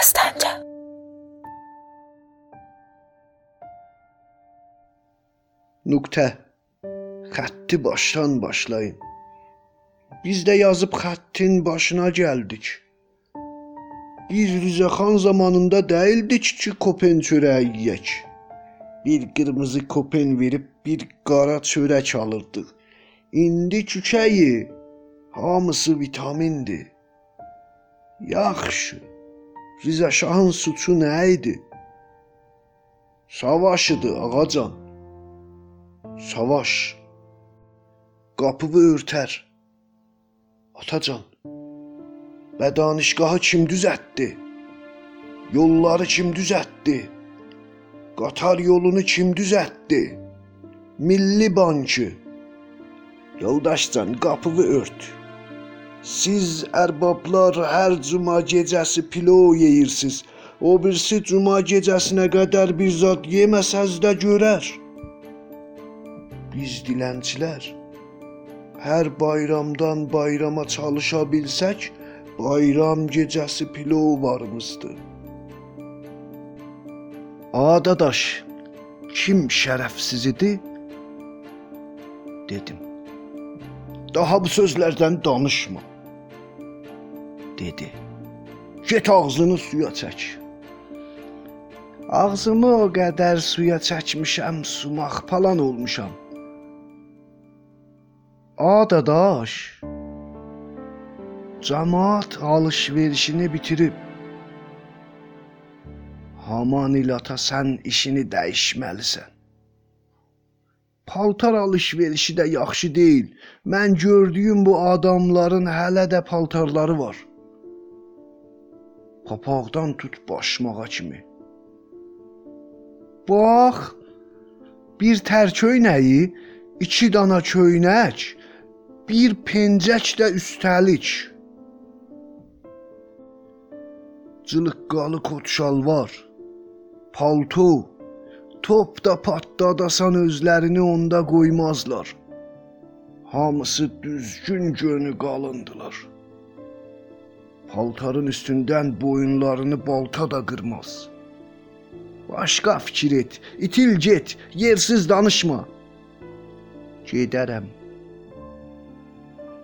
Səsləncə. Nöqtə. Xətti başdan başlayın. Biz də yazıb xəttin başına gəldik. Bir Rüzəxan zamanında deyildik ki, kopen çörəyi yeyək. Bir qırmızı kopen verib bir qara çörək alırdıq. İndi çükəyi hamısı vitamindir. Yaxşı. Rıza Şahın suçu nə idi? Savaşıdı ağacan. Savaş. Qapını örtər. Atacan. Və danışqahı kim düzəltdi? Yolları kim düzəltdi? Qatar yolunu kim düzəltdi? Milli Bankı. Yoldaşcan qapını ört. Siz ərbablar hər cuma gecəsi pilo yeyirsiniz. O birisi cuma gecəsinə qədər bir zad yeməsəz də görər. Biz dilənçilər hər bayramdan bayrama çalışa bilsək, bayram gecəsi pilov varımızdır. Adadaş, kim şərəfsiz idi? dedim. Daha bu sözlərdən danışma. Dedi. Get ağzını suya çək. Ağzımı o qədər suya çəkmişəm, sumaq palan olmuşam. Adadaş. Cemaat alış-verişini bitirib. Haman ilata sən işini dəyişməlisən. Paltar alış-verişi də yaxşı deyil. Mən gördüyüm bu adamların hələ də paltarları var. Papaqdan tut başmağa kimi. Bax, bir tər köynəyi, iki dana köynək, bir pencək də üstəlik. Cılıqqalı kot şalvar, palto, top da patdadasan özlərini onda qoymazlar. Hamısı düzgün gönü qalındılar. Paltarın üstündən boyunlarını balta da qırmaz. Başqa fikir et, itil get, yersiz danışma. Gedərəm.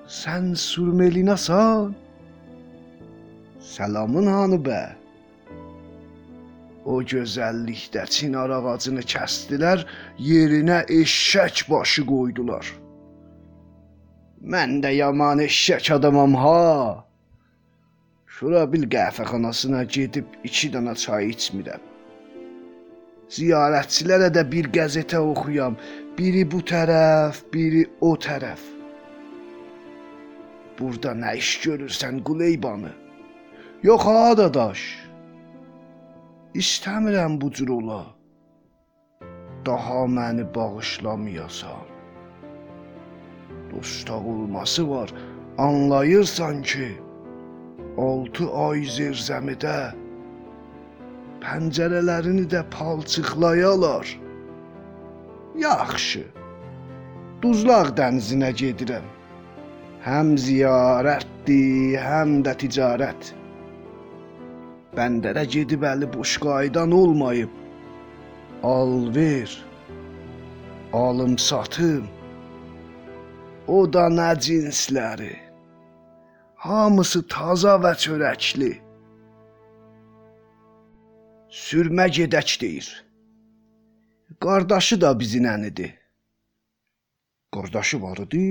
Sən sürmelinasan? Salamın hanı bə? O gözəllikdə çinar ağacını kəsdilər, yerinə eşşək başı qoydular. Mən də yaman eşşək adamam ha. Şura bil qəhvəxanasına gedib 2 dana çay içmirəm. Ziyarətçilərə də bir qəzetə oxuyam. Biri bu tərəf, biri o tərəf. Burada nə iş görürsən Quleybanı? Yox ha dadaş. İstəmirəm bu cür ola. Daha məni bağışlamayasan. Dostaq olması var. Anlayırsan ki, 6 ay zirzəmidə pəncərələrini də palçıqlayalar. Yaxşı. Duzlaq dənizinə gedirəm. Həm ziyarətdir, həm də ticarət. Bəndərə gedib əli boş qaydan olmayıb. Alver, alım satım. O da nə cinsləri. Hamısı taza və çörəkli. Sürmə gedək deyir. Qardaşı da bizinənidir. Qardaşı var idi.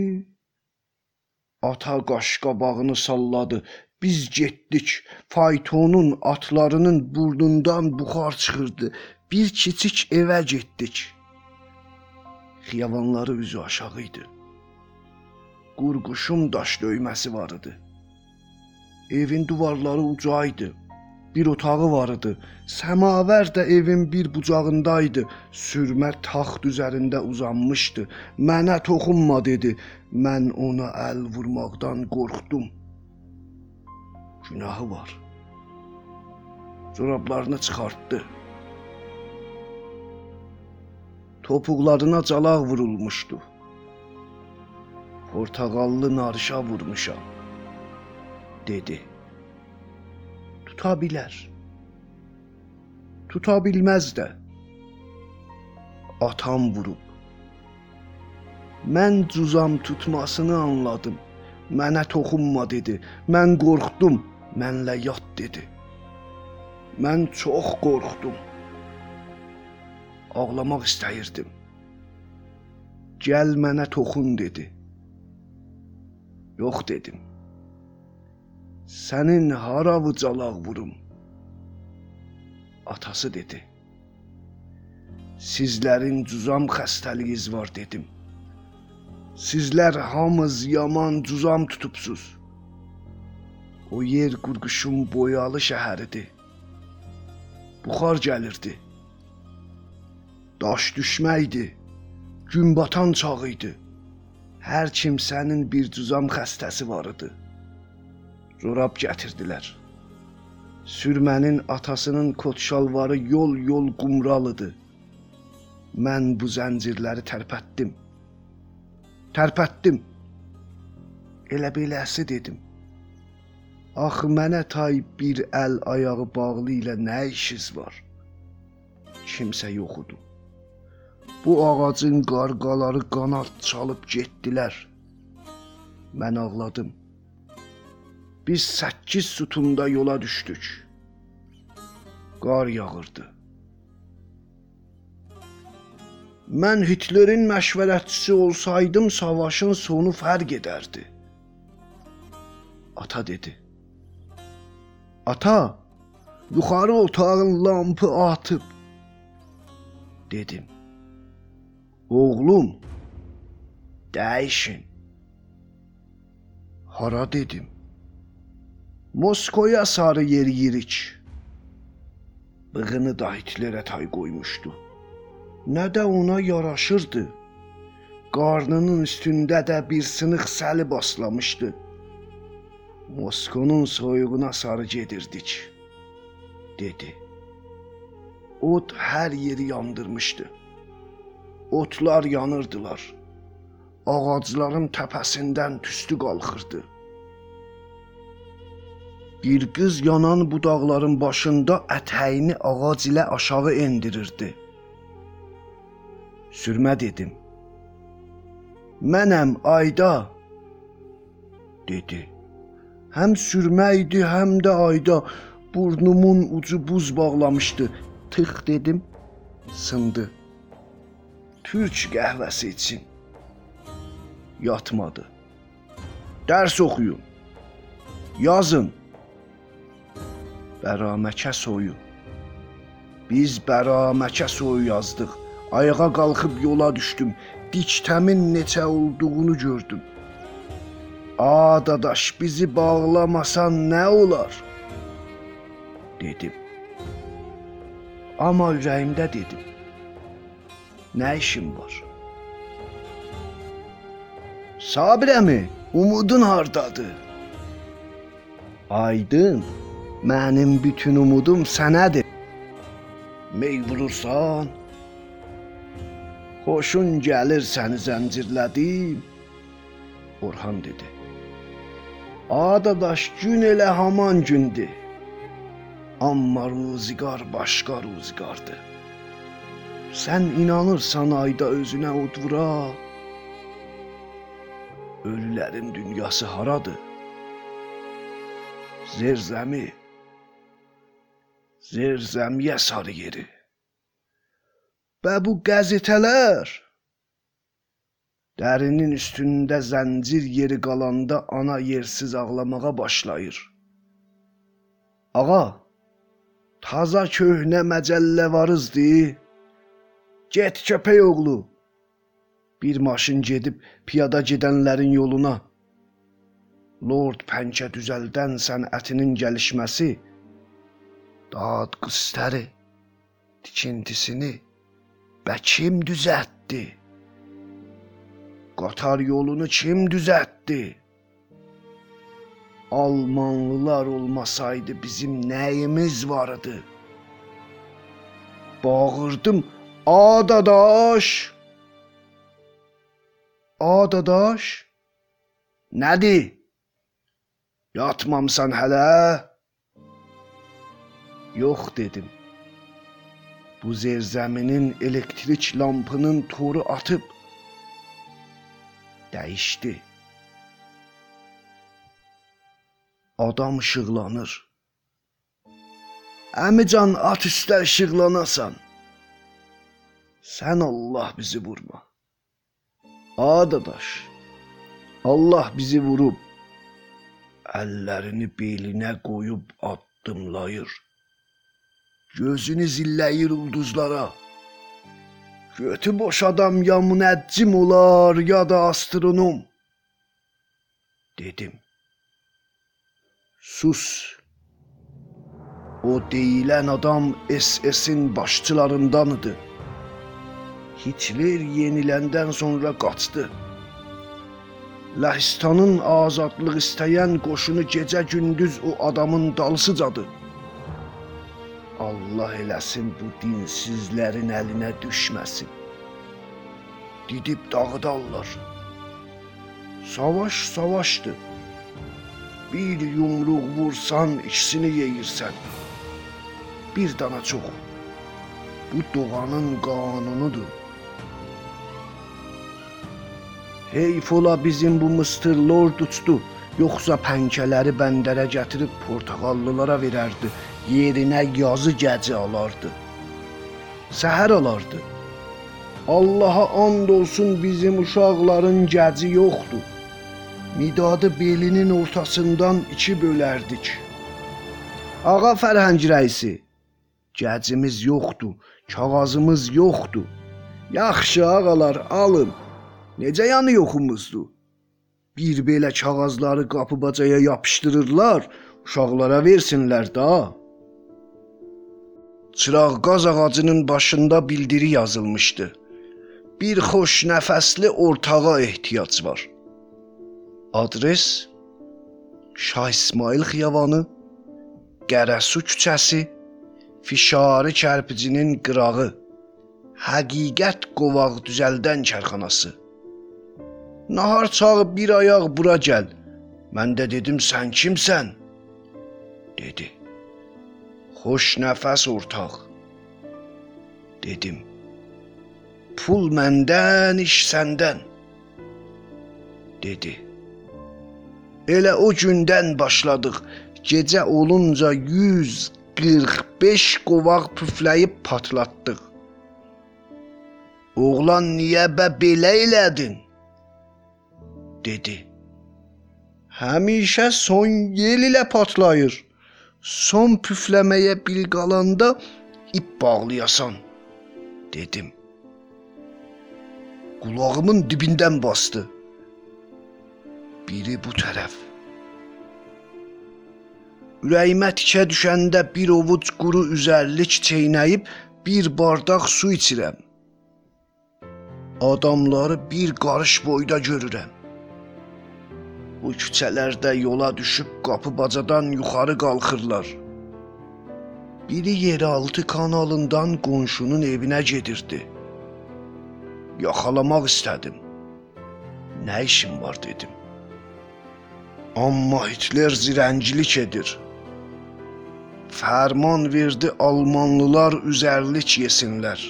Ata qaş qabağını salladı. Biz getdik. Faytonun atlarının burnundan buxar çıxırdı. Bir kiçik evə getdik. Xiyavanları üzü aşağı idi. Qurquşun daş döyməsi var idi. Evin divarları uca idi. Bir otağı var idi. Səmavər də evin bir bucağındaydı. Sürmə taxt üzərində uzanmışdı. Mənə toxunma dedi. Mən ona əl vurmaqdan qorxdum. Günahı var. Corablarını çıxartdı. Topuqlarına calaq vurulmuşdu. Portağallı narışa vurmuşam, dedi. Tuta bilər. Tuta bilməz də. Atam vurub. Mən cuzam tutmasını anladım. Mənə toxunma dedi. Mən qorxdum. Mənlə yat dedi. Mən çox qorxdum. Ağlamaq istəyirdim. Gəl mənə toxun dedi. Yox dedim. Sənin hara vıcalaq vurum? Atası dedi. Sizlərin cuzam xəstəliyiz var dedim. Sizlər hamız yaman cuzam tutubsuz. O yer qurquşun boyalı şəhəridir. Buxar gəlirdi. Daş düşməkdi. Gün batan çağı idi. Hər kimsənin bir cuzam xəstəsi var idi. Zorab gətirdilər. Sürmənin atasının kot şalvarı yol-yol qumralıdı. Mən bu zəncirləri tərpətdim. Tərpətdim. Elə beləsi dedim. Axı mənə tay bir əl ayağı bağlı ilə nə işiniz var? Kimsə yox idi. Bu ağacın qarqaları qanad çalıb getdilər. Mən ağladım. Biz 8 sütunda yola düşdük. Qar yağırdı. Mən Hitlerin məşvərətçisi olsaydım, savaşın sonu fərq edərdi. Ata dedi. Ata, yuxarı otağın lampı atıb. Dedim. Oğlum, dəyişin. Hara dedim. Moskvaya sarı yeriyirik. Bığını da Hitlerə tay qoymuşdu. Nə də ona yaraşırdı. Qarnının üstündə də bir sınıq səli baslamışdı. Moskonun soyuğuna sarı gedirdik, dedi. Ot hər yeri yandırmışdı. Otlar yanırdılar. Ağacların təpəsindən tüstü qalxırdı. Bir qız yanan budaqların başında ətəyini ağac ilə aşağı endirirdi. Sürmə dedim. Mənəm ayda dedi. Həm sürmə idi, həm də ayda burnumun ucu buz bağlamışdı. Tıx dedim, sındı. Türk qəhvəsi için. Yatmadı. Dərs oxuyun. Yazın. Bəraməkə soyu. Biz bəraməkə soyu yazdıq. Ayağa qalxıb yola düşdüm. Dikdəmin neçə olduğunu gördüm. A dadaş, bizi bağlamasan nə olar? dedim. Amma ürəyimdə dedim. Nə işim var? Sabirəmi, umudun hardadır? Aydın, mənim bütün umudum sənədir. Mey vurursan, xoşun gəlir səni zəncirlədim. Orhan dedi. Adadaş gün elə haman gündür. Amma ruzigar başqa ruzigardır. Sən inanırsan ayda özünə od vura. Ölülərin dünyası haradır? Zerzəmi. Zerzəmiyə sarı yeri. Və bu qəzetələr Dərinin üstündə zəncir yeri qalanda ana yersiz ağlamağa başlayır. Ağa, taza köhnə məcəllə varızdı. Get köpək oğlu. Bir maşın gedib piyada gedənlərin yoluna. Lord Pəncə düzəldən sənətinin gəlişməsi, dad qıstəri, tikintisini və kim düzəltdi? Qatar yolunu kim düzəltdi? Almanlılar olmasaydı bizim nəyimiz vardı? Bağırdım, "A dadaş! A dadaş! Nədir? Yatmamsan hələ?" Yox dedim. bu zerzəminin elektrik lampının toru atıb dəyişdi. Adam işıqlanır. Əmican at üstə işıqlanasan. Sən Allah bizi vurma. Adadaş. Allah bizi vurub əllərini belinə qoyub addımlayır. Gözünü zilləyir ulduzlara. Götü boş adam ya müneccim olar ya da astronom. Dedim. Sus. O deyilən adam SS-in başçılarındandı. Hitler yeniləndən sonra qaçdı. Ləhstanın azadlıq istəyən qoşunu gecə-gündüz o adamın dalısıcadır. Allah eləsin bu dinsizlərin əlinə düşməsin. Didib dağıdarlar. Savaş savaşdır. Bir yumruq vursan ikisini yeyirsən. Bir dana çox. Bu doğanın qanunudur. Heyf ola bizim bu Mr. Lord uçdu. Yoxsa pənkələri bəndərə gətirib portağallılara verərdi. Yerinə yazı gəci alardı. Səhər alardı. Allaha and olsun bizim uşaqların gəci yoxdur. Midadı belinin ortasından iki bölərdik. Ağa Fərhəng rəisi, gəcimiz yoxdur, kağızımız yoxdur. Yaxşı ağalar, alın. Necə yanı yoxumuzdur? Bir belə kağızları qapı bacaya yapışdırırlar, uşaqlara versinlər da. Çıraq qaz ağacının başında bildiri yazılmışdı. Bir xoş nəfəsli ortağa ehtiyac var. Adres Şah İsmail xiyabanı, Qərəsu küçəsi, Fişari kərpicinin qırağı, Həqiqət qovaq düzəldən kərxanası. Nahar çağı bir ayaq bura gəl. Mən də dedim sən kimsən? Dedi. Xoş nəfəs ortaq. Dedim. Pul məndən, iş səndən. Dedi. Elə o gündən başladıq. Gecə olunca 145 qovaq püfləyib patlatdıq. Oğlan niyə bə belə elədin? dedi. Həmişə son yel ilə patlayır. Son püfləməyə bil qalanda ip bağlayasan, dedim. Qulağımın dibindən bastı. Biri bu tərəf. Ürəyimə tikə düşəndə bir ovuc quru üzərlik çeynəyib bir bardaq su içirəm. Adamları bir qarış boyda görürəm. Bu küçələrdə yola düşüb qapı bacadan yuxarı qalxırlar. Biri yeraltı kanalından qonşunun evinə gedirdi. Yaxalamaq istədim. Nə işim var dedim. Amma Hitler zirəncilik edir. Fərman verdi Almanlılar üzərlik yesinlər.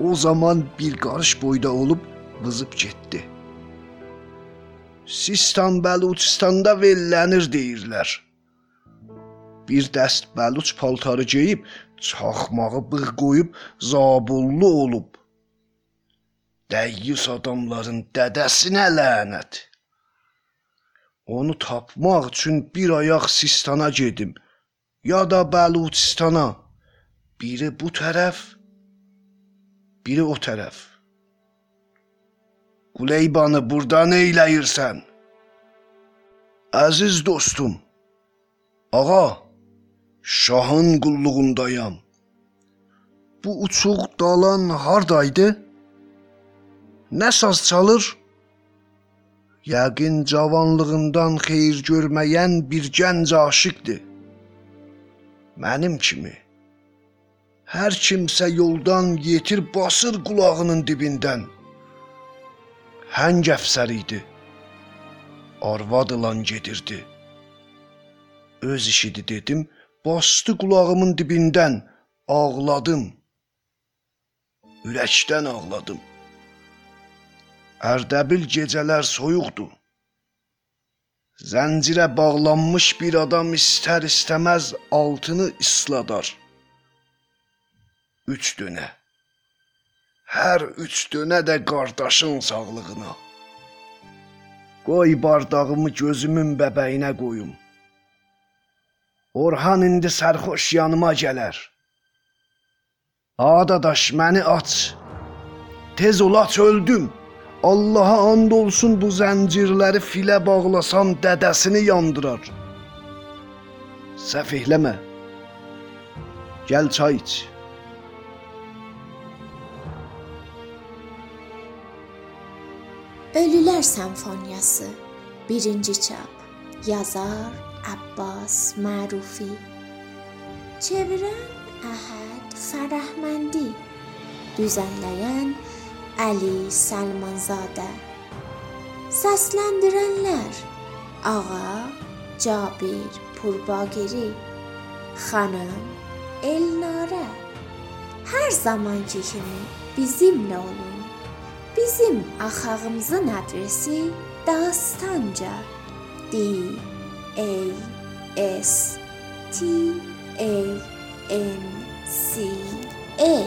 O zaman bir qarış boyda olub vızıb getdi. Sistan Bəluçistanda vellənir deyirlər. Bir dəst bəluç paltarı geyib, çaxmağı bığ qoyub zabullu olub. Dəyyus adamların dədəsinə lənət. Onu tapmaq üçün bir ayaq Sistana gedim, ya da Bəluçistana. Biri bu tərəf, biri o tərəf. Quleybanı burada nə eləyirsən? Əziz dostum, ağa, şahın qulluğundayam. Bu uçuq dalan hardaydı? Nə saz çalır? Yəqin cavanlığından xeyir görməyən bir gənc aşiqdir. Mənim kimi. Hər kimsə yoldan yetir basır qulağının dibindən həng əfsər idi. Arvad ilan gedirdi. Öz işidi dedim, bastı qulağımın dibindən. ağladım. Ürəkdən ağladım. Ərdəbil gecələr soyuqdur. Zəncirə bağlanmış bir adam istər istəməz altını isladar. Üç dönə. Hər üç dönə də qardaşın sağlığına. Qoy bardağımı gözümün bəbəyinə qoyum. Orhan indi sərxoş yanıma gələr. Adadaş məni aç. Tez ol aç öldüm. Allaha and olsun bu zəncirləri filə bağlasam dədəsini yandırar. Səhv eləmə. Gəl çay iç. Ölüler Senfonyası 1. çap Yazar Abbas Marufi Çeviren Ahad Farahmendi Düzenleyen Ali Salmanzade Seslendirenler Ağa Cabir Purbagiri Hanım Elnare Her zamanki kimi bizimle olun. Bizim axağımızın adresi Dastanca D A S T A N C A